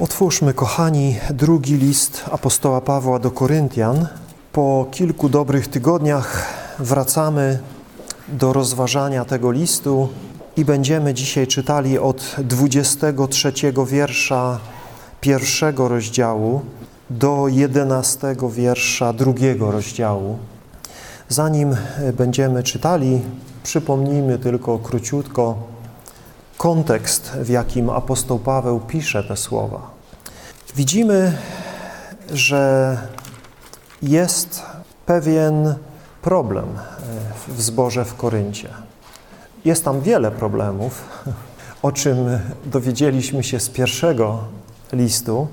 Otwórzmy, kochani, drugi list apostoła Pawła do Koryntian. Po kilku dobrych tygodniach wracamy do rozważania tego listu i będziemy dzisiaj czytali od 23 wiersza pierwszego rozdziału do 11 wiersza drugiego rozdziału. Zanim będziemy czytali, przypomnijmy tylko króciutko kontekst, w jakim apostoł Paweł pisze te słowa. Widzimy, że jest pewien problem w zborze w Koryncie. Jest tam wiele problemów, o czym dowiedzieliśmy się z pierwszego listu,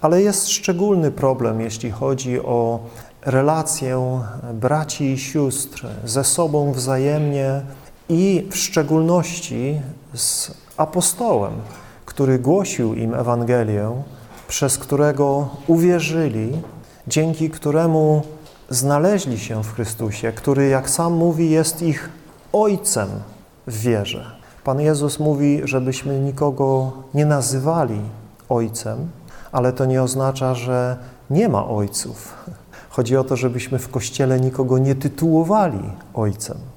ale jest szczególny problem, jeśli chodzi o relację braci i sióstr ze sobą wzajemnie i w szczególności z apostołem, który głosił im Ewangelię, przez którego uwierzyli, dzięki któremu znaleźli się w Chrystusie, który, jak sam mówi, jest ich Ojcem w wierze. Pan Jezus mówi, żebyśmy nikogo nie nazywali Ojcem, ale to nie oznacza, że nie ma ojców. Chodzi o to, żebyśmy w Kościele nikogo nie tytułowali Ojcem.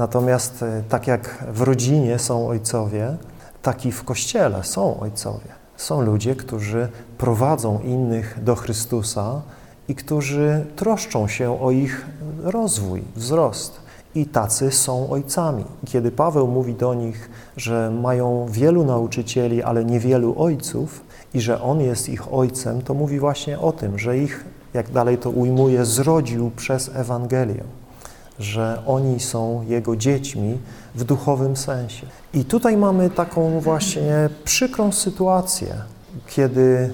Natomiast tak jak w rodzinie są ojcowie, tak i w Kościele są ojcowie. Są ludzie, którzy prowadzą innych do Chrystusa i którzy troszczą się o ich rozwój, wzrost. I tacy są ojcami. Kiedy Paweł mówi do nich, że mają wielu nauczycieli, ale niewielu ojców i że On jest ich ojcem, to mówi właśnie o tym, że ich, jak dalej to ujmuje, zrodził przez Ewangelię że oni są Jego dziećmi w duchowym sensie. I tutaj mamy taką właśnie przykrą sytuację, kiedy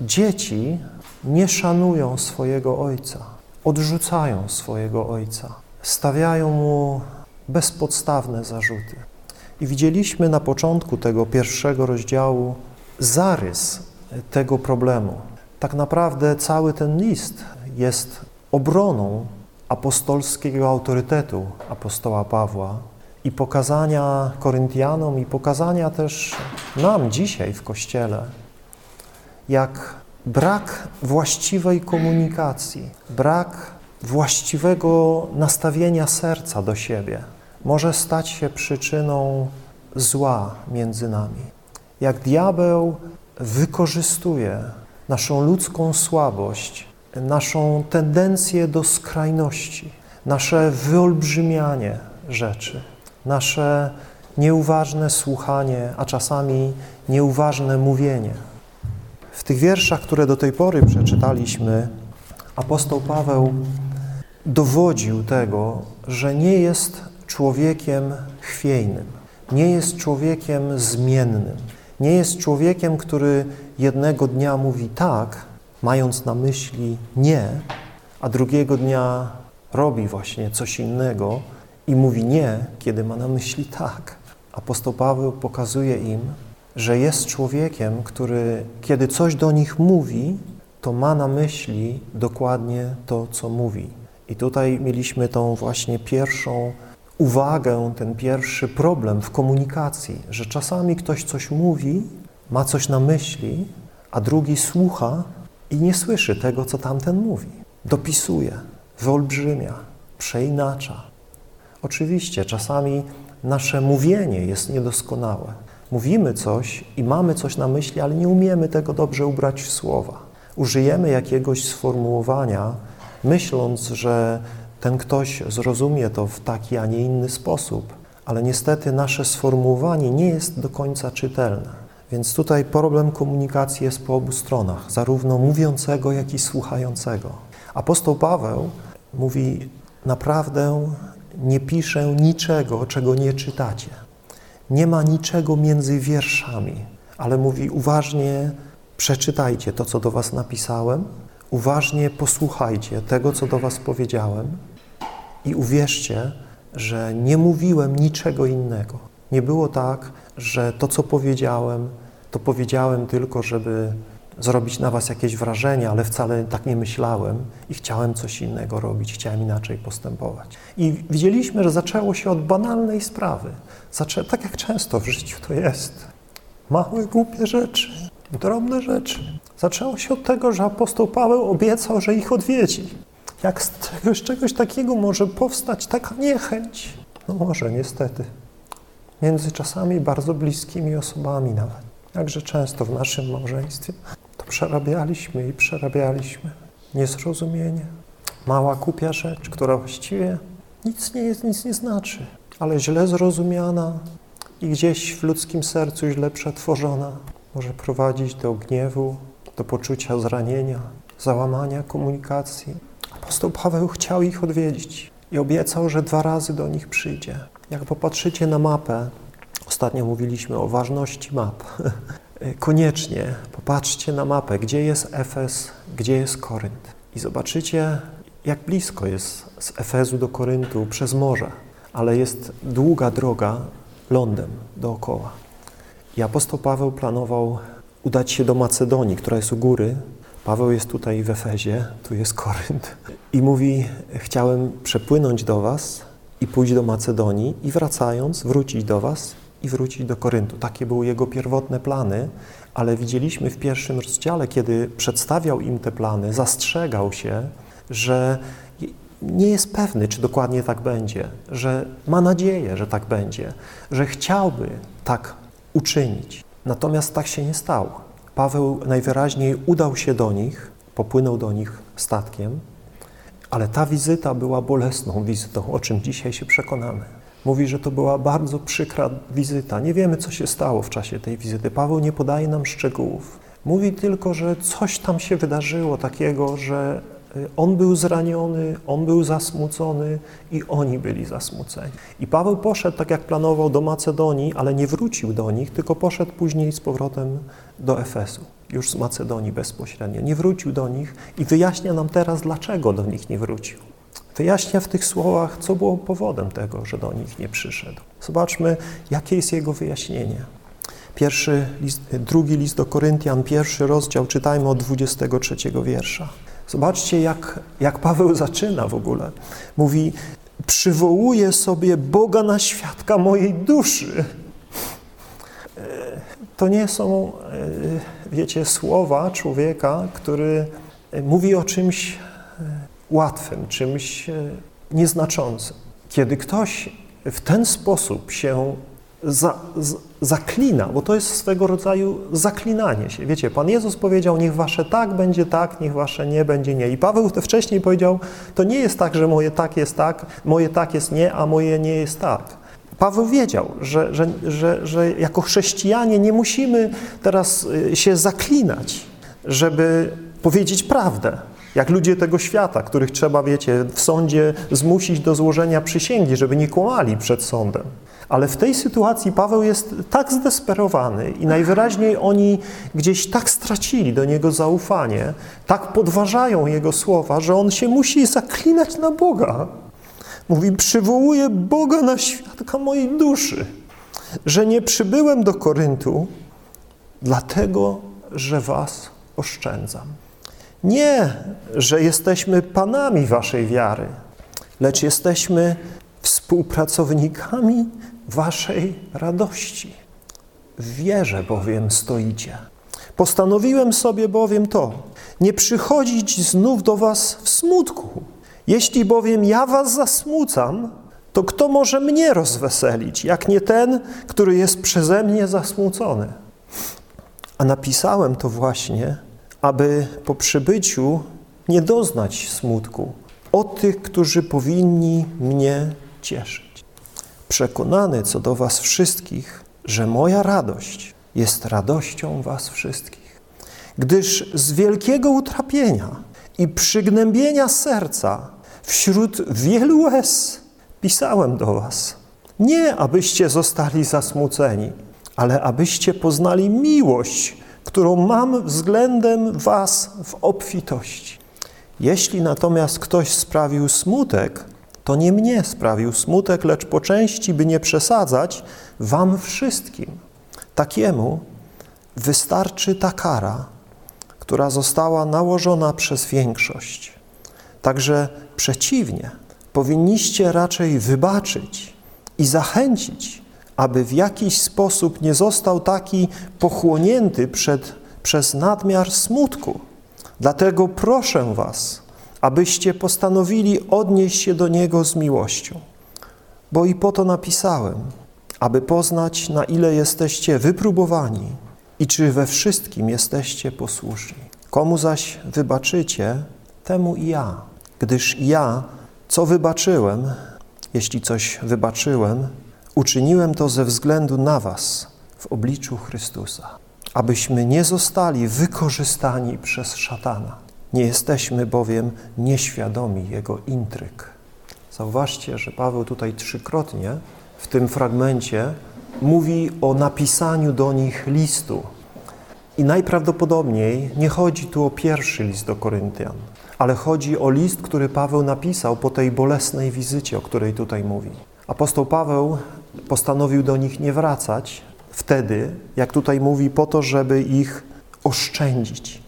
dzieci nie szanują swojego ojca, odrzucają swojego ojca, stawiają mu bezpodstawne zarzuty. I widzieliśmy na początku tego pierwszego rozdziału zarys tego problemu. Tak naprawdę cały ten list jest obroną apostolskiego autorytetu apostoła Pawła i pokazania Koryntianom i pokazania też nam dzisiaj w Kościele, jak brak właściwej komunikacji, brak właściwego nastawienia serca do siebie może stać się przyczyną zła między nami. Jak diabeł wykorzystuje naszą ludzką słabość naszą tendencję do skrajności, nasze wyolbrzymianie rzeczy, nasze nieuważne słuchanie, a czasami nieuważne mówienie. W tych wierszach, które do tej pory przeczytaliśmy, apostoł Paweł dowodził tego, że nie jest człowiekiem chwiejnym, nie jest człowiekiem zmiennym, nie jest człowiekiem, który jednego dnia mówi tak, mając na myśli nie, a drugiego dnia robi właśnie coś innego i mówi nie, kiedy ma na myśli tak. Apostoł Paweł pokazuje im, że jest człowiekiem, który kiedy coś do nich mówi, to ma na myśli dokładnie to, co mówi. I tutaj mieliśmy tą właśnie pierwszą uwagę, ten pierwszy problem w komunikacji, że czasami ktoś coś mówi, ma coś na myśli, a drugi słucha i nie słyszy tego, co tamten mówi. Dopisuje, wyolbrzymia, przeinacza. Oczywiście czasami nasze mówienie jest niedoskonałe. Mówimy coś i mamy coś na myśli, ale nie umiemy tego dobrze ubrać w słowa. Użyjemy jakiegoś sformułowania, myśląc, że ten ktoś zrozumie to w taki, a nie inny sposób, ale niestety nasze sformułowanie nie jest do końca czytelne. Więc tutaj problem komunikacji jest po obu stronach, zarówno mówiącego, jak i słuchającego. Apostoł Paweł mówi, naprawdę nie piszę niczego, czego nie czytacie. Nie ma niczego między wierszami, ale mówi uważnie przeczytajcie to, co do was napisałem, uważnie posłuchajcie tego, co do was powiedziałem i uwierzcie, że nie mówiłem niczego innego. Nie było tak, że to, co powiedziałem, to powiedziałem tylko, żeby zrobić na was jakieś wrażenie, ale wcale tak nie myślałem i chciałem coś innego robić, chciałem inaczej postępować. I widzieliśmy, że zaczęło się od banalnej sprawy. Zaczę tak jak często w życiu to jest. Małe, głupie rzeczy. Drobne rzeczy. Zaczęło się od tego, że apostoł Paweł obiecał, że ich odwiedzi. Jak z czegoś, czegoś takiego może powstać taka niechęć? No może, niestety. Między czasami bardzo bliskimi osobami nawet. Jakże często w naszym małżeństwie to przerabialiśmy i przerabialiśmy. Niezrozumienie. Mała kupia rzecz, która właściwie nic nie jest, nic nie znaczy, ale źle zrozumiana i gdzieś w ludzkim sercu źle przetworzona może prowadzić do gniewu, do poczucia zranienia, załamania komunikacji. Apostoł Paweł chciał ich odwiedzić i obiecał, że dwa razy do nich przyjdzie. Jak popatrzycie na mapę, ostatnio mówiliśmy o ważności map, koniecznie popatrzcie na mapę, gdzie jest Efes, gdzie jest Korynt i zobaczycie, jak blisko jest z Efezu do Koryntu przez morze, ale jest długa droga lądem dookoła. I apostoł Paweł planował udać się do Macedonii, która jest u góry. Paweł jest tutaj w Efezie, tu jest Korynt. I mówi, chciałem przepłynąć do was i pójść do Macedonii i wracając wrócić do was i wrócić do Koryntu. Takie były jego pierwotne plany, ale widzieliśmy w pierwszym rozdziale, kiedy przedstawiał im te plany, zastrzegał się, że nie jest pewny, czy dokładnie tak będzie, że ma nadzieję, że tak będzie, że chciałby tak uczynić. Natomiast tak się nie stało. Paweł najwyraźniej udał się do nich, popłynął do nich statkiem, ale ta wizyta była bolesną wizytą, o czym dzisiaj się przekonamy. Mówi, że to była bardzo przykra wizyta. Nie wiemy, co się stało w czasie tej wizyty. Paweł nie podaje nam szczegółów. Mówi tylko, że coś tam się wydarzyło takiego, że y, on był zraniony, on był zasmucony i oni byli zasmuceni. I Paweł poszedł, tak jak planował, do Macedonii, ale nie wrócił do nich, tylko poszedł później z powrotem do Efesu, już z Macedonii bezpośrednio. Nie wrócił do nich i wyjaśnia nam teraz, dlaczego do nich nie wrócił. Wyjaśnia w tych słowach, co było powodem tego, że do nich nie przyszedł. Zobaczmy, jakie jest jego wyjaśnienie. Pierwszy list, drugi list do Koryntian, pierwszy rozdział, czytajmy od 23 wiersza. Zobaczcie, jak, jak Paweł zaczyna w ogóle. Mówi, przywołuję sobie Boga na świadka mojej duszy. E, to nie są, e, wiecie, słowa człowieka, który mówi o czymś łatwym, czymś e, nieznaczącym. Kiedy ktoś w ten sposób się za, zaklina, bo to jest swego rodzaju zaklinanie się. Wiecie, Pan Jezus powiedział, niech wasze tak będzie tak, niech wasze nie będzie nie. I Paweł wcześniej powiedział, to nie jest tak, że moje tak jest tak, moje tak jest nie, a moje nie jest tak. Paweł wiedział, że, że, że, że jako chrześcijanie nie musimy teraz e, się zaklinać, żeby powiedzieć prawdę, jak ludzie tego świata, których trzeba, wiecie, w sądzie zmusić do złożenia przysięgi, żeby nie kłamali przed sądem. Ale w tej sytuacji Paweł jest tak zdesperowany i najwyraźniej oni gdzieś tak stracili do niego zaufanie, tak podważają jego słowa, że on się musi zaklinać na Boga. Mówi, przywołuję Boga na świadka mojej duszy, że nie przybyłem do Koryntu, dlatego, że was oszczędzam. Nie, że jesteśmy panami waszej wiary, lecz jesteśmy współpracownikami waszej radości. W wierze bowiem stoicie. Postanowiłem sobie bowiem to, nie przychodzić znów do was w smutku. Jeśli bowiem ja was zasmucam, to kto może mnie rozweselić, jak nie ten, który jest przeze mnie zasmucony? A napisałem to właśnie, aby po przybyciu nie doznać smutku o tych, którzy powinni mnie cieszyć. Przekonany co do was wszystkich, że moja radość jest radością was wszystkich. Gdyż z wielkiego utrapienia i przygnębienia serca wśród wielu łez pisałem do was. Nie abyście zostali zasmuceni, ale abyście poznali miłość, którą mam względem was w obfitości. Jeśli natomiast ktoś sprawił smutek, to nie mnie sprawił smutek, lecz po części, by nie przesadzać, wam wszystkim. Takiemu wystarczy ta kara, która została nałożona przez większość. Także przeciwnie, powinniście raczej wybaczyć i zachęcić aby w jakiś sposób nie został taki pochłonięty przed przez nadmiar smutku. Dlatego proszę was, abyście postanowili odnieść się do Niego z miłością. Bo i po to napisałem, aby poznać, na ile jesteście wypróbowani i czy we wszystkim jesteście posłuszni. Komu zaś wybaczycie, temu i ja, gdyż ja, co wybaczyłem, jeśli coś wybaczyłem, uczyniłem to ze względu na was w obliczu Chrystusa, abyśmy nie zostali wykorzystani przez szatana. Nie jesteśmy bowiem nieświadomi jego intryg. Zauważcie, że Paweł tutaj trzykrotnie w tym fragmencie mówi o napisaniu do nich listu. I najprawdopodobniej nie chodzi tu o pierwszy list do Koryntian, ale chodzi o list, który Paweł napisał po tej bolesnej wizycie, o której tutaj mówi. Apostoł Paweł postanowił do nich nie wracać wtedy, jak tutaj mówi, po to, żeby ich oszczędzić.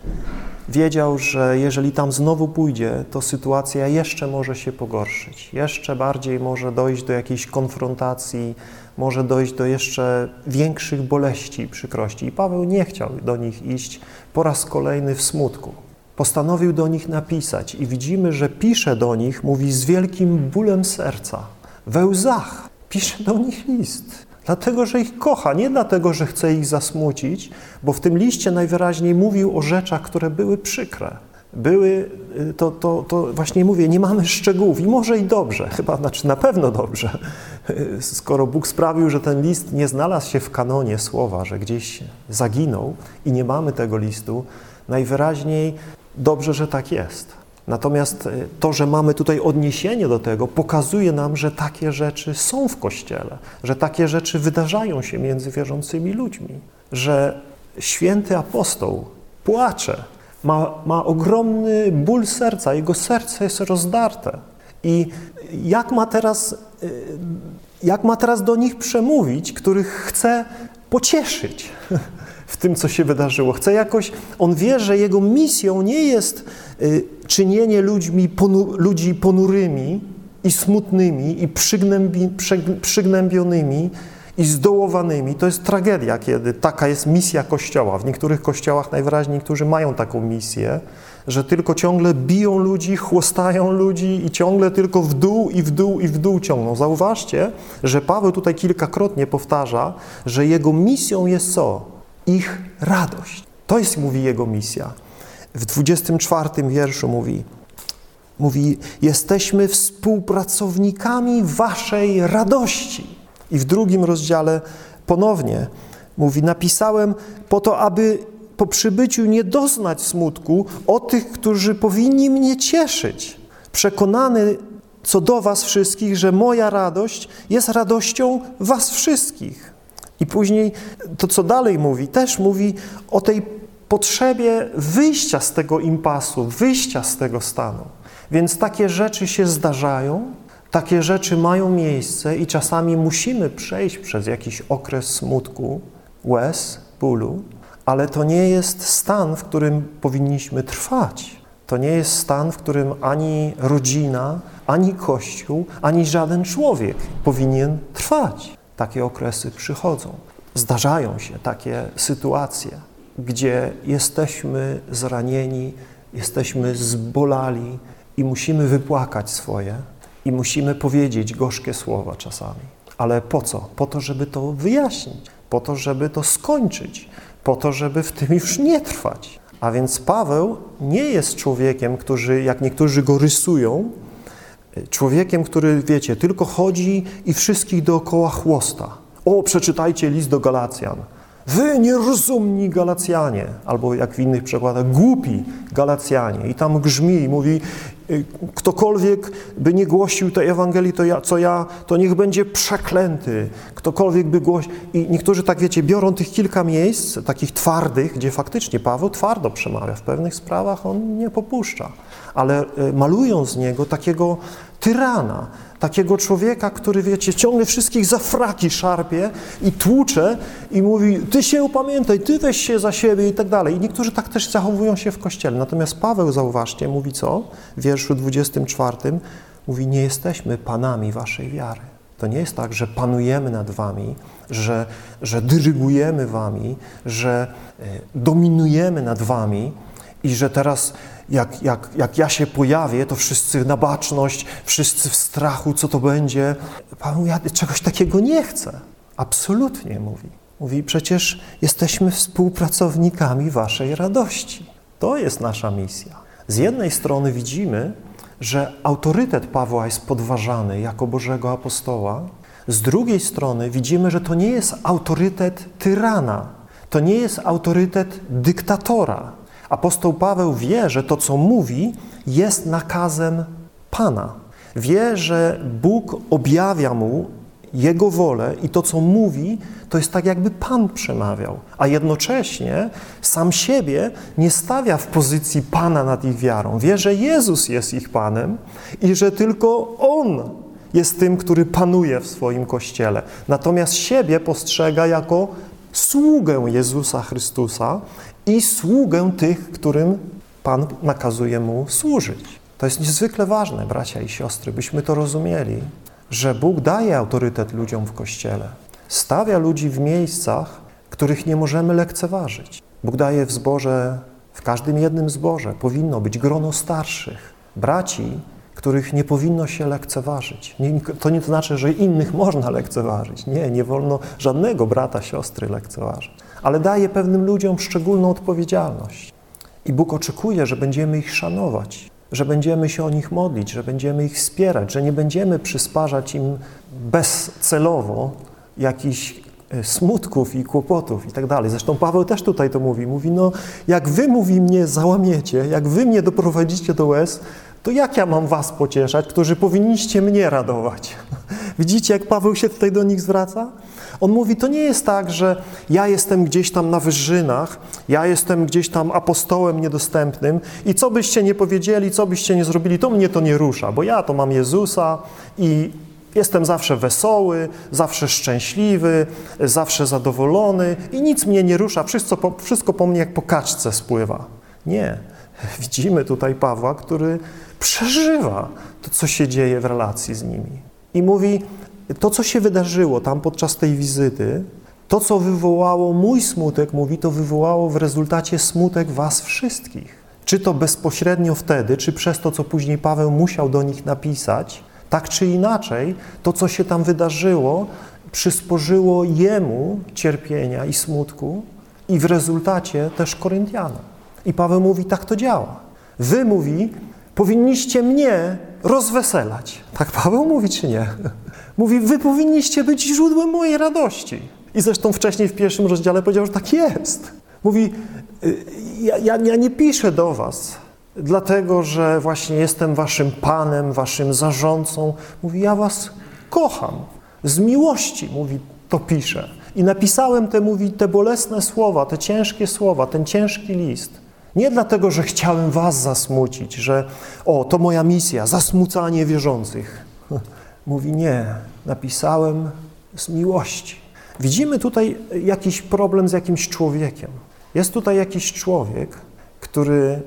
Wiedział, że jeżeli tam znowu pójdzie, to sytuacja jeszcze może się pogorszyć. Jeszcze bardziej może dojść do jakiejś konfrontacji, może dojść do jeszcze większych boleści i przykrości. I Paweł nie chciał do nich iść po raz kolejny w smutku. Postanowił do nich napisać i widzimy, że pisze do nich, mówi z wielkim bólem serca, we łzach. Pisze do nich list. Dlatego, że ich kocha, nie dlatego, że chce ich zasmucić, bo w tym liście najwyraźniej mówił o rzeczach, które były przykre. Były, y, to, to, to właśnie mówię, nie mamy szczegółów i może i dobrze, chyba, znaczy na pewno dobrze, skoro Bóg sprawił, że ten list nie znalazł się w kanonie słowa, że gdzieś zaginął i nie mamy tego listu, najwyraźniej dobrze, że tak jest. Natomiast y, to, że mamy tutaj odniesienie do tego, pokazuje nam, że takie rzeczy są w Kościele, że takie rzeczy wydarzają się między wierzącymi ludźmi, że święty apostoł płacze, ma, ma ogromny ból serca, jego serce jest rozdarte. I jak ma teraz, y, jak ma teraz do nich przemówić, których chce pocieszyć? w tym, co się wydarzyło. Chce jakoś, on wie, że jego misją nie jest y, czynienie ludźmi, ponu, ludzi ponurymi i smutnymi i przygnębi, przygnębionymi i zdołowanymi. To jest tragedia, kiedy taka jest misja Kościoła. W niektórych kościołach najwyraźniej niektórzy mają taką misję, że tylko ciągle biją ludzi, chłostają ludzi i ciągle tylko w dół i w dół i w dół ciągną. Zauważcie, że Paweł tutaj kilkakrotnie powtarza, że jego misją jest co? ich radość. To jest, mówi jego misja. W 24 wierszu mówi, mówi, jesteśmy współpracownikami waszej radości. I w drugim rozdziale ponownie mówi, napisałem po to, aby po przybyciu nie doznać smutku o tych, którzy powinni mnie cieszyć. Przekonany co do was wszystkich, że moja radość jest radością was wszystkich. I później to, co dalej mówi, też mówi o tej potrzebie wyjścia z tego impasu, wyjścia z tego stanu. Więc takie rzeczy się zdarzają, takie rzeczy mają miejsce i czasami musimy przejść przez jakiś okres smutku, łez, bólu, ale to nie jest stan, w którym powinniśmy trwać. To nie jest stan, w którym ani rodzina, ani Kościół, ani żaden człowiek powinien trwać takie okresy przychodzą. Zdarzają się takie sytuacje, gdzie jesteśmy zranieni, jesteśmy zbolali i musimy wypłakać swoje i musimy powiedzieć gorzkie słowa czasami. Ale po co? Po to, żeby to wyjaśnić, po to, żeby to skończyć, po to, żeby w tym już nie trwać. A więc Paweł nie jest człowiekiem, który, jak niektórzy go rysują, Człowiekiem, który, wiecie, tylko chodzi i wszystkich dookoła chłosta. O, przeczytajcie list do Galacjan. Wy nierozumni Galacjanie, albo jak w innych przykładach, głupi Galacjanie. I tam grzmi i mówi, ktokolwiek by nie głosił tej Ewangelii, to ja, co ja, to niech będzie przeklęty. Ktokolwiek by głosił. I niektórzy, tak wiecie, biorą tych kilka miejsc, takich twardych, gdzie faktycznie Paweł twardo przemawia. W pewnych sprawach on nie popuszcza ale e, malują z niego takiego tyrana, takiego człowieka, który, wiecie, ciągle wszystkich za fraki szarpie i tłucze i mówi, ty się upamiętaj, ty weź się za siebie i tak dalej. I niektórzy tak też zachowują się w Kościele. Natomiast Paweł, zauważcie, mówi co? W wierszu 24 mówi, nie jesteśmy panami waszej wiary. To nie jest tak, że panujemy nad wami, że, że dyrygujemy wami, że e, dominujemy nad wami i że teraz jak, jak, jak ja się pojawię, to wszyscy na baczność, wszyscy w strachu, co to będzie. Pan ja czegoś takiego nie chcę. Absolutnie mówi. Mówi, przecież jesteśmy współpracownikami waszej radości. To jest nasza misja. Z jednej strony widzimy, że autorytet Pawła jest podważany jako Bożego apostoła, z drugiej strony widzimy, że to nie jest autorytet tyrana, to nie jest autorytet dyktatora. Apostoł Paweł wie, że to, co mówi, jest nakazem Pana. Wie, że Bóg objawia mu jego wolę i to, co mówi, to jest tak, jakby Pan przemawiał, a jednocześnie sam siebie nie stawia w pozycji Pana nad ich wiarą. Wie, że Jezus jest ich Panem i że tylko On jest tym, który panuje w swoim Kościele. Natomiast siebie postrzega jako sługę Jezusa Chrystusa i sługę tych, którym Pan nakazuje mu służyć. To jest niezwykle ważne, bracia i siostry, byśmy to rozumieli, że Bóg daje autorytet ludziom w Kościele. Stawia ludzi w miejscach, których nie możemy lekceważyć. Bóg daje w zborze, w każdym jednym zborze powinno być grono starszych, braci, których nie powinno się lekceważyć. Nie, to nie znaczy, że innych można lekceważyć. Nie, nie wolno żadnego brata, siostry lekceważyć. Ale daje pewnym ludziom szczególną odpowiedzialność. I Bóg oczekuje, że będziemy ich szanować, że będziemy się o nich modlić, że będziemy ich wspierać, że nie będziemy przysparzać im bezcelowo jakichś e, smutków i kłopotów i tak dalej. Zresztą Paweł też tutaj to mówi. Mówi, no jak wy, mówi, mnie załamiecie, jak wy mnie doprowadzicie do łez, to jak ja mam was pocieszać, którzy powinniście mnie radować? Widzicie, jak Paweł się tutaj do nich zwraca? On mówi, to nie jest tak, że ja jestem gdzieś tam na wyżynach, ja jestem gdzieś tam apostołem niedostępnym i co byście nie powiedzieli, co byście nie zrobili, to mnie to nie rusza, bo ja to mam Jezusa i jestem zawsze wesoły, zawsze szczęśliwy, zawsze zadowolony i nic mnie nie rusza, wszystko po, wszystko po mnie jak po kaczce spływa. Nie. Widzimy tutaj Pawła, który przeżywa to, co się dzieje w relacji z nimi. I mówi, to, co się wydarzyło tam podczas tej wizyty, to, co wywołało mój smutek, mówi, to wywołało w rezultacie smutek was wszystkich. Czy to bezpośrednio wtedy, czy przez to, co później Paweł musiał do nich napisać, tak czy inaczej, to, co się tam wydarzyło, przysporzyło jemu cierpienia i smutku i w rezultacie też Koryntianom. I Paweł mówi, tak to działa. Wy, mówi, powinniście mnie rozweselać. Tak Paweł mówi, czy nie? Mówi, wy powinniście być źródłem mojej radości. I zresztą wcześniej w pierwszym rozdziale powiedział, że tak jest. Mówi, y, ja, ja, ja nie piszę do was, dlatego że właśnie jestem waszym panem, waszym zarządcą. Mówi, ja was kocham. Z miłości, mówi, to piszę. I napisałem te, mówi, te bolesne słowa, te ciężkie słowa, ten ciężki list, nie dlatego, że chciałem was zasmucić, że o, to moja misja, zasmucanie wierzących. Mówi nie, napisałem z miłości. Widzimy tutaj jakiś problem z jakimś człowiekiem. Jest tutaj jakiś człowiek, który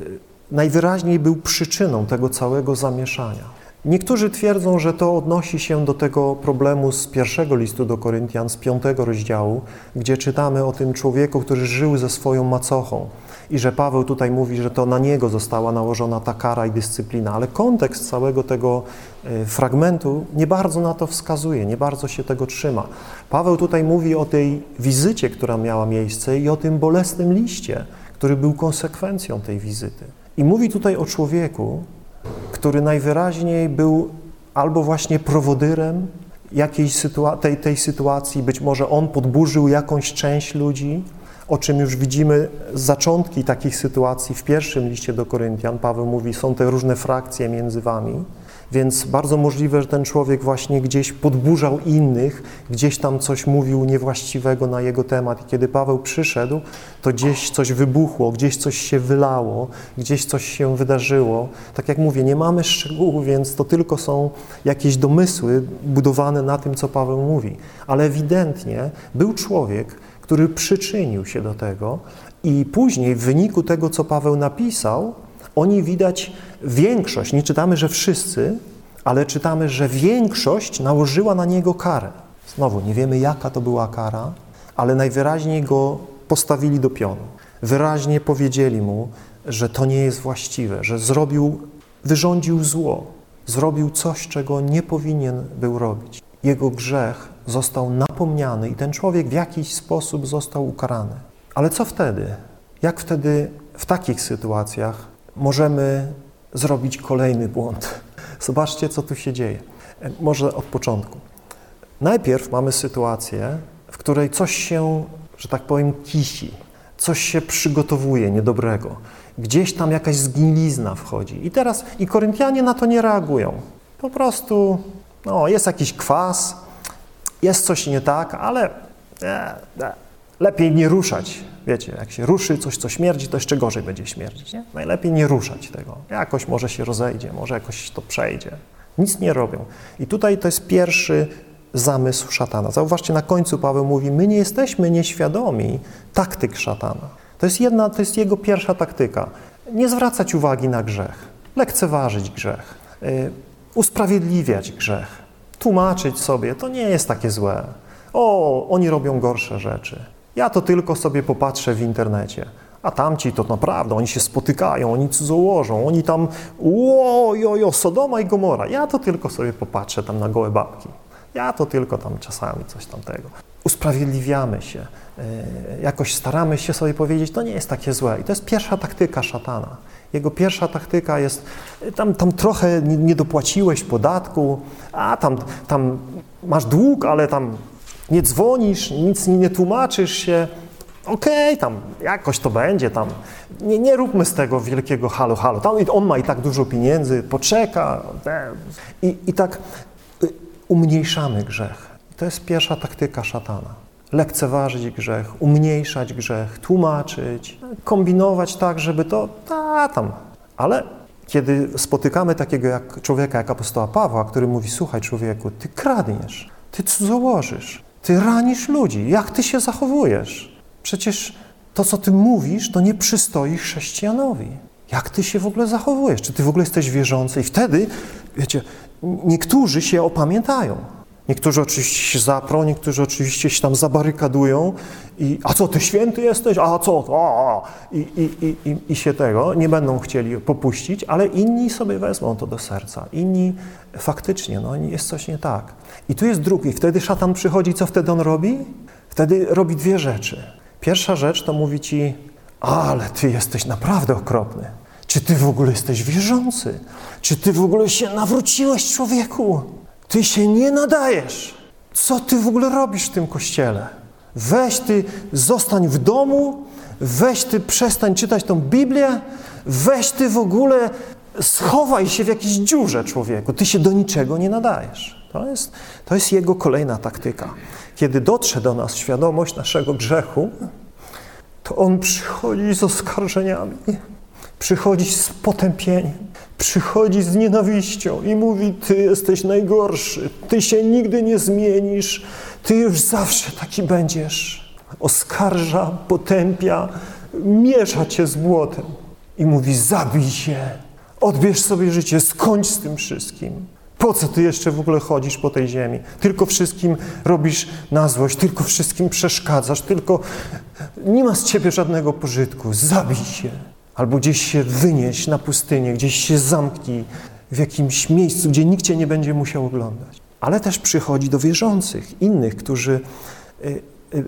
y, najwyraźniej był przyczyną tego całego zamieszania. Niektórzy twierdzą, że to odnosi się do tego problemu z pierwszego listu do Koryntian, z piątego rozdziału, gdzie czytamy o tym człowieku, który żył ze swoją macochą i że Paweł tutaj mówi, że to na niego została nałożona ta kara i dyscyplina, ale kontekst całego tego e, fragmentu nie bardzo na to wskazuje, nie bardzo się tego trzyma. Paweł tutaj mówi o tej wizycie, która miała miejsce i o tym bolesnym liście, który był konsekwencją tej wizyty. I mówi tutaj o człowieku, który najwyraźniej był albo właśnie prowodyrem jakiejś tej, tej sytuacji, być może on podburzył jakąś część ludzi, o czym już widzimy zaczątki takich sytuacji w pierwszym liście do Koryntian. Paweł mówi, są te różne frakcje między wami, więc bardzo możliwe, że ten człowiek właśnie gdzieś podburzał innych, gdzieś tam coś mówił niewłaściwego na jego temat. I kiedy Paweł przyszedł, to gdzieś coś wybuchło, gdzieś coś się wylało, gdzieś coś się wydarzyło. Tak jak mówię, nie mamy szczegółów, więc to tylko są jakieś domysły budowane na tym, co Paweł mówi. Ale ewidentnie był człowiek, który przyczynił się do tego i później w wyniku tego, co Paweł napisał, oni widać większość, nie czytamy, że wszyscy, ale czytamy, że większość nałożyła na niego karę. Znowu, nie wiemy jaka to była kara, ale najwyraźniej go postawili do pionu. Wyraźnie powiedzieli mu, że to nie jest właściwe, że zrobił, wyrządził zło, zrobił coś, czego nie powinien był robić. Jego grzech został napomniany i ten człowiek w jakiś sposób został ukarany. Ale co wtedy? Jak wtedy w takich sytuacjach możemy zrobić kolejny błąd? Zobaczcie, co tu się dzieje. Może od początku. Najpierw mamy sytuację, w której coś się, że tak powiem, kisi, coś się przygotowuje niedobrego. Gdzieś tam jakaś zgnilizna wchodzi. I teraz i Koryntianie na to nie reagują. Po prostu no, jest jakiś kwas, jest coś nie tak, ale e, e, lepiej nie ruszać. Wiecie, jak się ruszy coś, co śmierdzi, to jeszcze gorzej będzie śmierdzić. Nie? Najlepiej nie ruszać tego. Jakoś może się rozejdzie, może jakoś to przejdzie. Nic nie robią. I tutaj to jest pierwszy zamysł szatana. Zauważcie, na końcu Paweł mówi, my nie jesteśmy nieświadomi taktyk szatana. To jest, jedna, to jest jego pierwsza taktyka. Nie zwracać uwagi na grzech, lekceważyć grzech, yy, usprawiedliwiać grzech, tłumaczyć sobie, to nie jest takie złe. O, oni robią gorsze rzeczy. Ja to tylko sobie popatrzę w internecie. A tamci to naprawdę, oni się spotykają, oni cudzołożą, oni tam, łojojo, Sodoma i Gomora. Ja to tylko sobie popatrzę tam na gołe babki. Ja to tylko tam czasami coś tamtego. Usprawiedliwiamy się, yy, jakoś staramy się sobie powiedzieć, to nie jest takie złe. I to jest pierwsza taktyka szatana. Jego pierwsza taktyka jest, tam, tam trochę nie, nie dopłaciłeś podatku, a tam, tam masz dług, ale tam nie dzwonisz, nic nie tłumaczysz się. Okej, okay, tam jakoś to będzie, tam nie, nie róbmy z tego wielkiego halo, halo. Tam on ma i tak dużo pieniędzy, poczeka. I, i tak umniejszamy grzech. To jest pierwsza taktyka szatana. Lekceważyć grzech, umniejszać grzech, tłumaczyć, kombinować tak, żeby to ta, tam. Ale kiedy spotykamy takiego jak człowieka, jak apostoła Pawła, który mówi, słuchaj człowieku, ty kradniesz, ty cudzołożysz, ty ranisz ludzi, jak ty się zachowujesz? Przecież to, co ty mówisz, to nie przystoi chrześcijanowi. Jak ty się w ogóle zachowujesz? Czy ty w ogóle jesteś wierzący? I wtedy, wiecie, niektórzy się opamiętają. Niektórzy oczywiście się zaprą, niektórzy oczywiście się tam zabarykadują i a co, ty święty jesteś? A co? A, I, i, i, I się tego nie będą chcieli popuścić, ale inni sobie wezmą to do serca. Inni faktycznie, no jest coś nie tak. I tu jest drugi. Wtedy szatan przychodzi, co wtedy on robi? Wtedy robi dwie rzeczy. Pierwsza rzecz to mówi ci, ale ty jesteś naprawdę okropny. Czy ty w ogóle jesteś wierzący? Czy ty w ogóle się nawróciłeś, człowieku? Ty się nie nadajesz. Co ty w ogóle robisz w tym kościele? Weź ty, zostań w domu, weź ty, przestań czytać tą Biblię, weź ty w ogóle, schowaj się w jakiejś dziurze, człowieku. Ty się do niczego nie nadajesz. To jest, to jest jego kolejna taktyka. Kiedy dotrze do nas świadomość naszego grzechu, to on przychodzi z oskarżeniami przychodzi z potępieniem, przychodzi z nienawiścią i mówi: Ty jesteś najgorszy, ty się nigdy nie zmienisz, ty już zawsze taki będziesz. Oskarża, potępia, miesza cię z błotem i mówi: Zabij się, odbierz sobie życie, skończ z tym wszystkim. Po co ty jeszcze w ogóle chodzisz po tej ziemi? Tylko wszystkim robisz na złość, tylko wszystkim przeszkadzasz, tylko nie ma z ciebie żadnego pożytku. Zabij się albo gdzieś się wynieś na pustynię, gdzieś się zamknij w jakimś miejscu, gdzie nikt cię nie będzie musiał oglądać. Ale też przychodzi do wierzących, innych, którzy, y, y,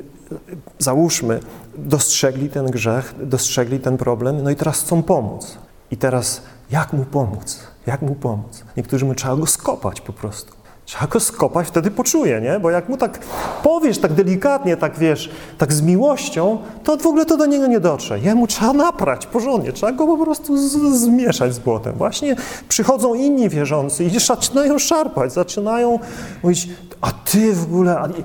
załóżmy, dostrzegli ten grzech, dostrzegli ten problem, no i teraz chcą pomóc. I teraz jak mu pomóc? Jak mu pomóc? Niektórzy mu trzeba go skopać po prostu. Trzeba go skopać, wtedy poczuje, nie? Bo jak mu tak powiesz, tak delikatnie, tak wiesz, tak z miłością, to w ogóle to do niego nie dotrze. Jemu trzeba naprać porządnie, trzeba go po prostu z, zmieszać z błotem. Właśnie przychodzą inni wierzący i zaczynają szarpać, zaczynają mówić, a ty w ogóle... I,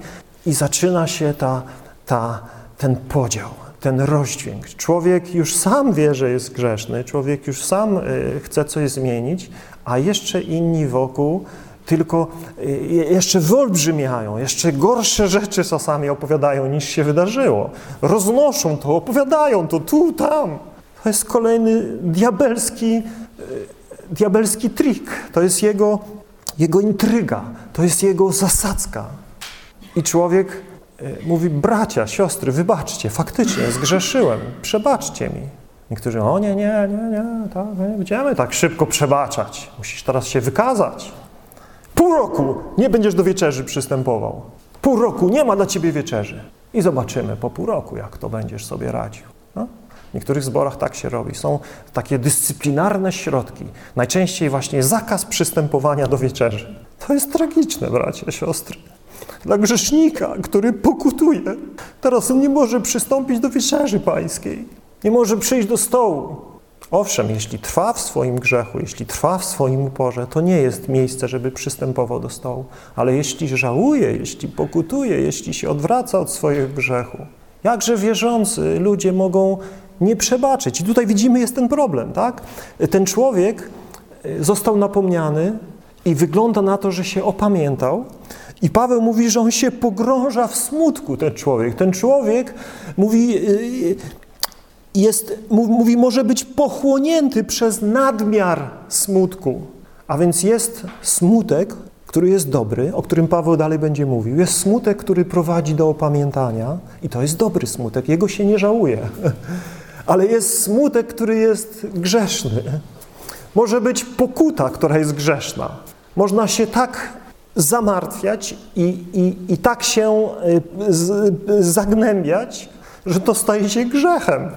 i zaczyna się ta, ta, ten podział, ten rozdźwięk. Człowiek już sam wie, że jest grzeszny, człowiek już sam y, chce coś zmienić, a jeszcze inni wokół tylko y, jeszcze wyolbrzymiają, jeszcze gorsze rzeczy czasami opowiadają niż się wydarzyło. Roznoszą to, opowiadają to tu, tam. To jest kolejny diabelski, y, diabelski trik. To jest jego jego intryga, to jest jego zasadzka. I człowiek y, mówi, bracia, siostry, wybaczcie, faktycznie zgrzeszyłem, przebaczcie mi. Niektórzy, o nie, nie, nie, nie, tak, nie będziemy tak szybko przebaczać. Musisz teraz się wykazać. Pół roku nie będziesz do wieczerzy przystępował. Pół roku nie ma dla ciebie wieczerzy. I zobaczymy po pół roku, jak to będziesz sobie radził. No? W niektórych zborach tak się robi. Są takie dyscyplinarne środki. Najczęściej właśnie zakaz przystępowania do wieczerzy. To jest tragiczne, bracia, siostry. Dla grzesznika, który pokutuje, teraz nie może przystąpić do wieczerzy pańskiej. Nie może przyjść do stołu. Owszem, jeśli trwa w swoim grzechu, jeśli trwa w swoim uporze, to nie jest miejsce, żeby przystępował do stołu. Ale jeśli żałuje, jeśli pokutuje, jeśli się odwraca od swojego grzechu, jakże wierzący ludzie mogą nie przebaczyć. I tutaj widzimy, jest ten problem, tak? Ten człowiek e, został napomniany i wygląda na to, że się opamiętał. I Paweł mówi, że on się pogrąża w smutku, ten człowiek. Ten człowiek mówi, e, jest, mówi, może być pochłonięty przez nadmiar smutku. A więc jest smutek, który jest dobry, o którym Paweł dalej będzie mówił. Jest smutek, który prowadzi do opamiętania i to jest dobry smutek, jego się nie żałuje. Ale jest smutek, który jest grzeszny. Może być pokuta, która jest grzeszna. Można się tak zamartwiać i, i, i tak się y, z, zagnębiać, że to staje się grzechem.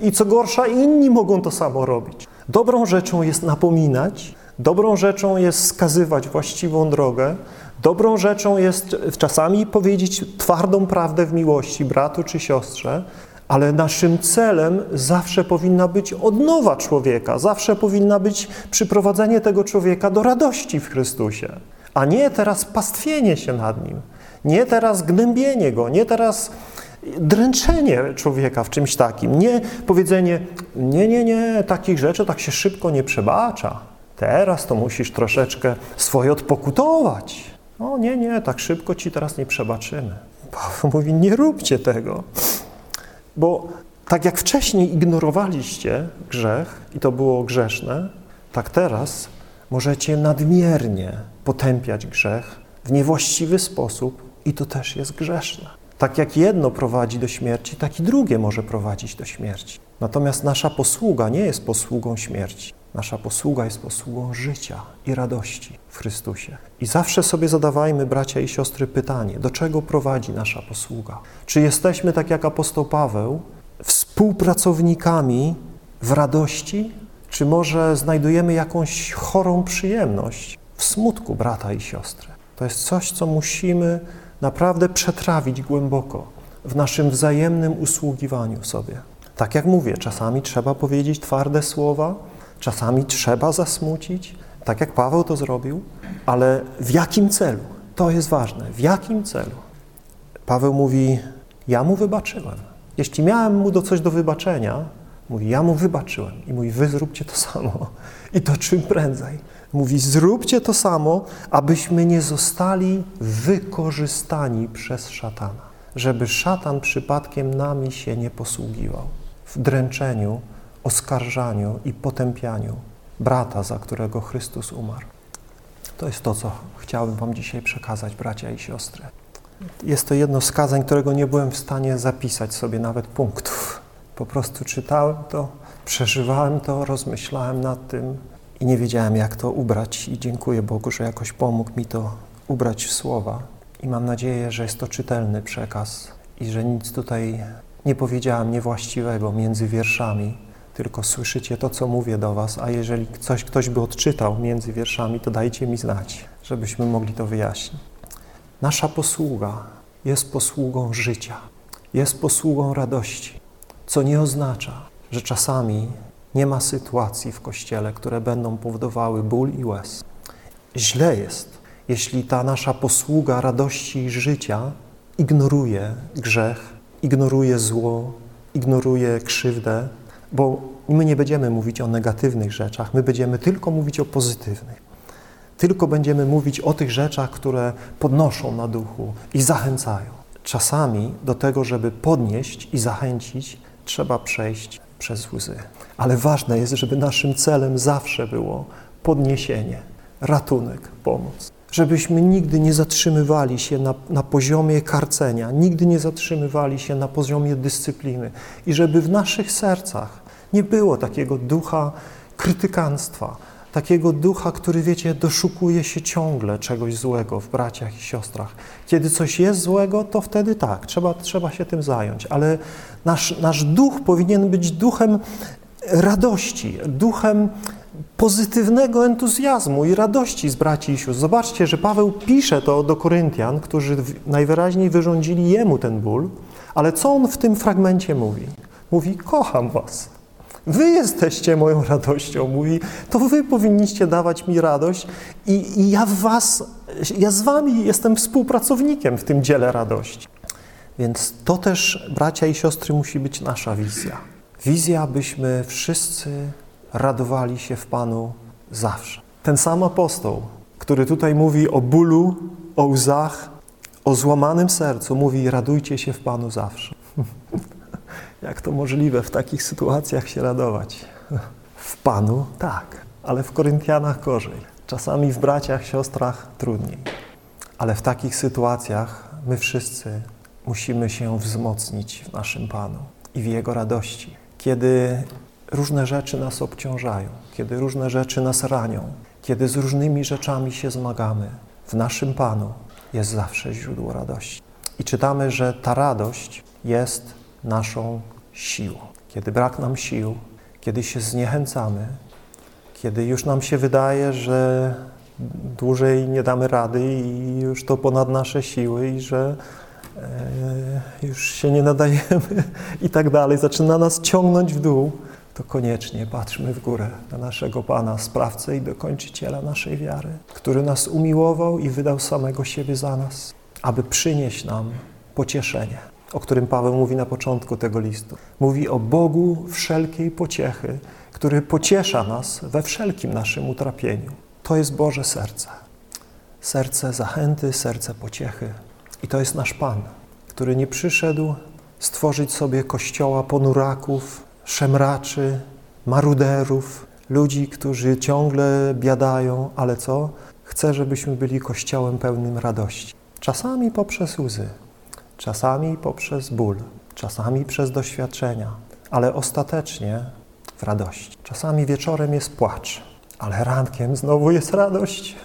I co gorsza, inni mogą to samo robić. Dobrą rzeczą jest napominać, dobrą rzeczą jest skazywać właściwą drogę, dobrą rzeczą jest czasami powiedzieć twardą prawdę w miłości bratu czy siostrze, ale naszym celem zawsze powinna być odnowa człowieka, zawsze powinna być przyprowadzenie tego człowieka do radości w Chrystusie, a nie teraz pastwienie się nad nim, nie teraz gnębienie go, nie teraz dręczenie człowieka w czymś takim. Nie powiedzenie, nie, nie, nie, takich rzeczy tak się szybko nie przebacza. Teraz to musisz troszeczkę swoje odpokutować. O nie, nie, tak szybko ci teraz nie przebaczymy. Paweł mówi, nie róbcie tego. Bo tak jak wcześniej ignorowaliście grzech i to było grzeszne, tak teraz możecie nadmiernie potępiać grzech w niewłaściwy sposób i to też jest grzeszne. Tak jak jedno prowadzi do śmierci, tak i drugie może prowadzić do śmierci. Natomiast nasza posługa nie jest posługą śmierci. Nasza posługa jest posługą życia i radości w Chrystusie. I zawsze sobie zadawajmy, bracia i siostry, pytanie, do czego prowadzi nasza posługa? Czy jesteśmy, tak jak apostoł Paweł, współpracownikami w radości, czy może znajdujemy jakąś chorą przyjemność w smutku brata i siostry? To jest coś, co musimy naprawdę przetrawić głęboko w naszym wzajemnym usługiwaniu sobie. Tak jak mówię, czasami trzeba powiedzieć twarde słowa, czasami trzeba zasmucić, tak jak Paweł to zrobił, ale w jakim celu? To jest ważne. W jakim celu? Paweł mówi, ja mu wybaczyłem. Jeśli miałem mu do coś do wybaczenia, mówi, ja mu wybaczyłem. I mówi, wy zróbcie to samo. I to czym prędzej. Mówi, zróbcie to samo, abyśmy nie zostali wykorzystani przez szatana. Żeby szatan przypadkiem nami się nie posługiwał w dręczeniu, oskarżaniu i potępianiu brata, za którego Chrystus umarł. To jest to, co chciałbym Wam dzisiaj przekazać, bracia i siostry. Jest to jedno z kazań, którego nie byłem w stanie zapisać sobie nawet punktów. Po prostu czytałem to, przeżywałem to, rozmyślałem nad tym, i nie wiedziałem, jak to ubrać. I dziękuję Bogu, że jakoś pomógł mi to ubrać w słowa. I mam nadzieję, że jest to czytelny przekaz i że nic tutaj nie powiedziałem niewłaściwego między wierszami, tylko słyszycie to, co mówię do was, a jeżeli coś ktoś by odczytał między wierszami, to dajcie mi znać, żebyśmy mogli to wyjaśnić. Nasza posługa jest posługą życia, jest posługą radości, co nie oznacza, że czasami nie ma sytuacji w Kościele, które będą powodowały ból i łez. Źle jest, jeśli ta nasza posługa radości i życia ignoruje grzech, ignoruje zło, ignoruje krzywdę, bo my nie będziemy mówić o negatywnych rzeczach, my będziemy tylko mówić o pozytywnych. Tylko będziemy mówić o tych rzeczach, które podnoszą na duchu i zachęcają. Czasami do tego, żeby podnieść i zachęcić, trzeba przejść przez łzy. Ale ważne jest, żeby naszym celem zawsze było podniesienie, ratunek, pomoc. Żebyśmy nigdy nie zatrzymywali się na, na poziomie karcenia, nigdy nie zatrzymywali się na poziomie dyscypliny i żeby w naszych sercach nie było takiego ducha krytykanstwa, takiego ducha, który, wiecie, doszukuje się ciągle czegoś złego w braciach i siostrach. Kiedy coś jest złego, to wtedy tak, trzeba, trzeba się tym zająć, ale nasz, nasz duch powinien być duchem radości, duchem pozytywnego entuzjazmu i radości z braci i sióstr. Zobaczcie, że Paweł pisze to do Koryntian, którzy najwyraźniej wyrządzili jemu ten ból, ale co on w tym fragmencie mówi? Mówi, kocham was. Wy jesteście moją radością, mówi, to wy powinniście dawać mi radość i, i ja was, ja z wami jestem współpracownikiem w tym dziele radości. Więc to też, bracia i siostry, musi być nasza wizja. Wizja, byśmy wszyscy radowali się w Panu zawsze. Ten sam apostoł, który tutaj mówi o bólu, o łzach, o złamanym sercu, mówi radujcie się w Panu zawsze. Jak to możliwe w takich sytuacjach się radować? W Panu tak, ale w Koryntianach gorzej. Czasami w braciach, siostrach trudniej. Ale w takich sytuacjach my wszyscy musimy się wzmocnić w naszym Panu i w Jego radości. Kiedy różne rzeczy nas obciążają, kiedy różne rzeczy nas ranią, kiedy z różnymi rzeczami się zmagamy, w naszym Panu jest zawsze źródło radości. I czytamy, że ta radość jest naszą siłą. Kiedy brak nam sił, kiedy się zniechęcamy, kiedy już nam się wydaje, że dłużej nie damy rady i już to ponad nasze siły i że już się nie nadajemy i tak dalej, zaczyna nas ciągnąć w dół, to koniecznie patrzmy w górę na naszego Pana, sprawcę i dokończyciela naszej wiary, który nas umiłował i wydał samego siebie za nas, aby przynieść nam pocieszenie, o którym Paweł mówi na początku tego listu. Mówi o Bogu wszelkiej pociechy, który pociesza nas we wszelkim naszym utrapieniu. To jest Boże serce. Serce zachęty, serce pociechy. I to jest nasz Pan, który nie przyszedł stworzyć sobie kościoła ponuraków, szemraczy, maruderów, ludzi, którzy ciągle biadają, ale co? Chce, żebyśmy byli kościołem pełnym radości. Czasami poprzez łzy, czasami poprzez ból, czasami przez doświadczenia, ale ostatecznie w radości. Czasami wieczorem jest płacz, ale rankiem znowu jest radość.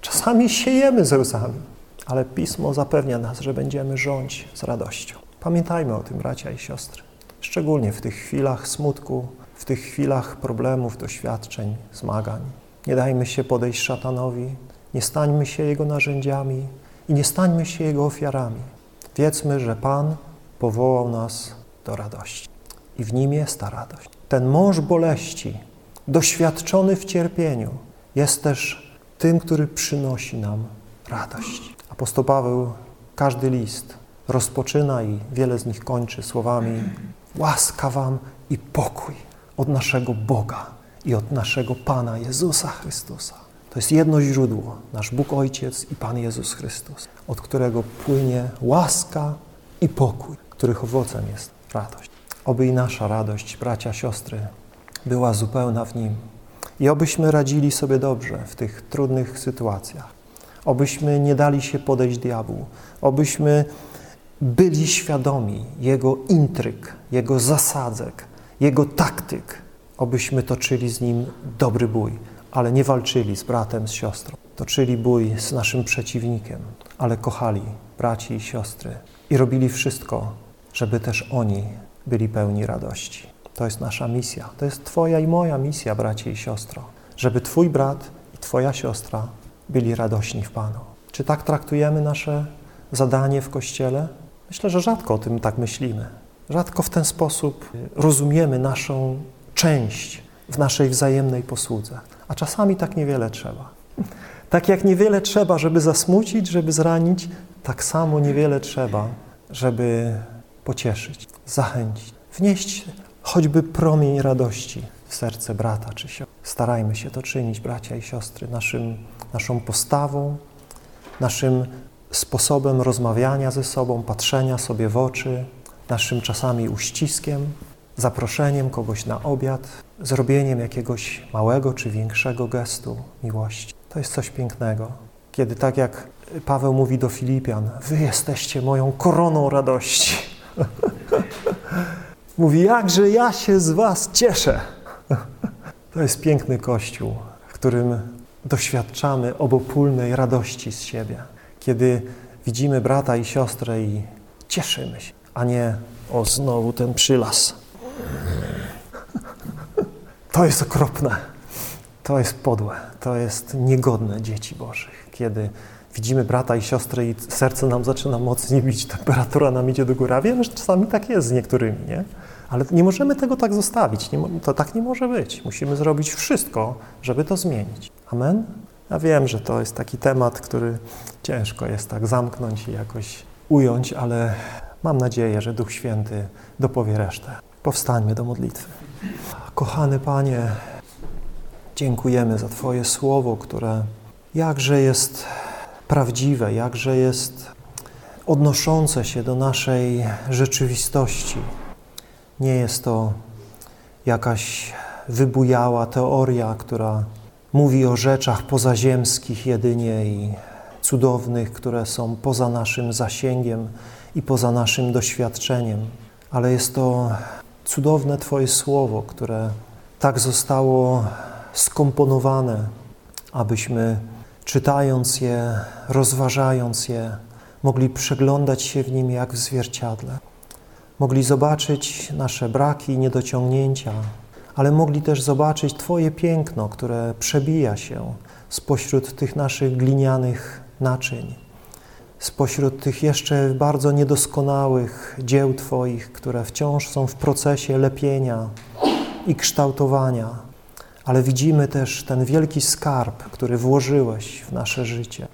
Czasami siejemy ze łzami, ale Pismo zapewnia nas, że będziemy rządzić z radością. Pamiętajmy o tym, bracia i siostry. Szczególnie w tych chwilach smutku, w tych chwilach problemów, doświadczeń, zmagań. Nie dajmy się podejść szatanowi, nie stańmy się jego narzędziami i nie stańmy się jego ofiarami. Wiedzmy, że Pan powołał nas do radości i w nim jest ta radość. Ten mąż boleści, doświadczony w cierpieniu, jest też tym, który przynosi nam radość. Apostoł Paweł każdy list rozpoczyna i wiele z nich kończy słowami łaska wam i pokój od naszego Boga i od naszego Pana Jezusa Chrystusa. To jest jedno źródło, nasz Bóg Ojciec i Pan Jezus Chrystus, od którego płynie łaska i pokój, których owocem jest radość. Oby i nasza radość, bracia, siostry, była zupełna w Nim. I obyśmy radzili sobie dobrze w tych trudnych sytuacjach. Obyśmy nie dali się podejść diabłu. Obyśmy byli świadomi Jego intryg, Jego zasadzek, Jego taktyk, obyśmy toczyli z Nim dobry bój, ale nie walczyli z bratem, z siostrą. Toczyli bój z naszym przeciwnikiem, ale kochali braci i siostry i robili wszystko, żeby też oni byli pełni radości. To jest nasza misja. To jest Twoja i moja misja, bracie i siostro, żeby Twój brat i Twoja siostra byli radośni w Panu. Czy tak traktujemy nasze zadanie w Kościele? Myślę, że rzadko o tym tak myślimy. Rzadko w ten sposób rozumiemy naszą część w naszej wzajemnej posłudze. A czasami tak niewiele trzeba. Tak jak niewiele trzeba, żeby zasmucić, żeby zranić, tak samo niewiele trzeba, żeby pocieszyć, zachęcić, wnieść choćby promień radości w serce brata czy siostry. Starajmy się to czynić, bracia i siostry, naszym, naszą postawą, naszym sposobem rozmawiania ze sobą, patrzenia sobie w oczy, naszym czasami uściskiem, zaproszeniem kogoś na obiad, zrobieniem jakiegoś małego czy większego gestu miłości. To jest coś pięknego. Kiedy tak jak Paweł mówi do Filipian, wy jesteście moją koroną radości. mówi, jakże ja się z was cieszę. to jest piękny Kościół, w którym doświadczamy obopólnej radości z siebie. Kiedy widzimy brata i siostrę i cieszymy się, a nie o znowu ten przylas. To jest okropne. To jest podłe. To jest niegodne dzieci Bożych. Kiedy widzimy brata i siostrę i serce nam zaczyna mocniej bić, temperatura nam idzie do góry. A wiemy, że czasami tak jest z niektórymi, nie? Ale nie możemy tego tak zostawić. Nie, to tak nie może być. Musimy zrobić wszystko, żeby to zmienić. Amen? Ja wiem, że to jest taki temat, który ciężko jest tak zamknąć i jakoś ująć, ale mam nadzieję, że Duch Święty dopowie resztę. Powstańmy do modlitwy. Kochany Panie, dziękujemy za Twoje słowo, które jakże jest prawdziwe, jakże jest odnoszące się do naszej rzeczywistości. Nie jest to jakaś wybujała teoria, która mówi o rzeczach pozaziemskich jedynie i cudownych, które są poza naszym zasięgiem i poza naszym doświadczeniem, ale jest to cudowne Twoje słowo, które tak zostało skomponowane, abyśmy czytając je, rozważając je, mogli przeglądać się w nim jak w zwierciadle. Mogli zobaczyć nasze braki i niedociągnięcia, ale mogli też zobaczyć Twoje piękno, które przebija się spośród tych naszych glinianych naczyń, spośród tych jeszcze bardzo niedoskonałych dzieł Twoich, które wciąż są w procesie lepienia i kształtowania, ale widzimy też ten wielki skarb, który włożyłeś w nasze życie.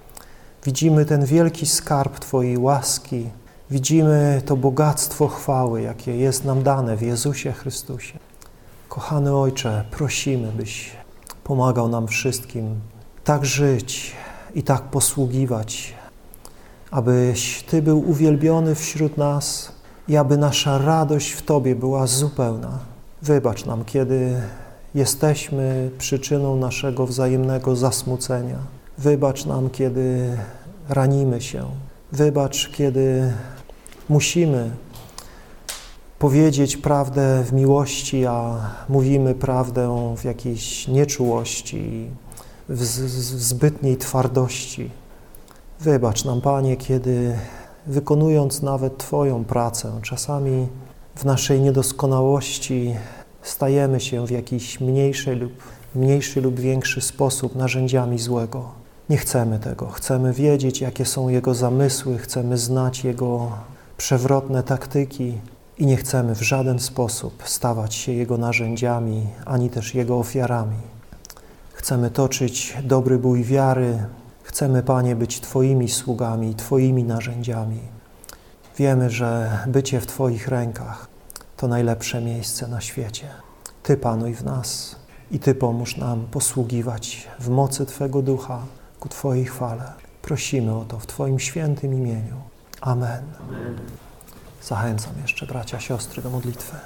Widzimy ten wielki skarb Twojej łaski, widzimy to bogactwo chwały, jakie jest nam dane w Jezusie Chrystusie. Kochany Ojcze, prosimy, byś pomagał nam wszystkim tak żyć i tak posługiwać, abyś Ty był uwielbiony wśród nas i aby nasza radość w Tobie była zupełna. Wybacz nam, kiedy jesteśmy przyczyną naszego wzajemnego zasmucenia. Wybacz nam, kiedy ranimy się. Wybacz, kiedy musimy powiedzieć prawdę w miłości, a mówimy prawdę w jakiejś nieczułości, w, zbytniej twardości. Wybacz nam, Panie, kiedy wykonując nawet Twoją pracę, czasami w naszej niedoskonałości stajemy się w jakiś mniejszy lub, mniejszy lub większy sposób narzędziami złego. Nie chcemy tego. Chcemy wiedzieć, jakie są Jego zamysły, chcemy znać Jego przewrotne taktyki, i nie chcemy w żaden sposób stawać się Jego narzędziami, ani też Jego ofiarami. Chcemy toczyć dobry bój wiary, chcemy, Panie, być Twoimi sługami, Twoimi narzędziami. Wiemy, że bycie w Twoich rękach to najlepsze miejsce na świecie. Ty panuj w nas i Ty pomóż nam posługiwać w mocy Twego Ducha ku Twojej chwale. Prosimy o to w Twoim świętym imieniu. Amen. Amen. Zachęcam jeszcze bracia, siostry do modlitwy.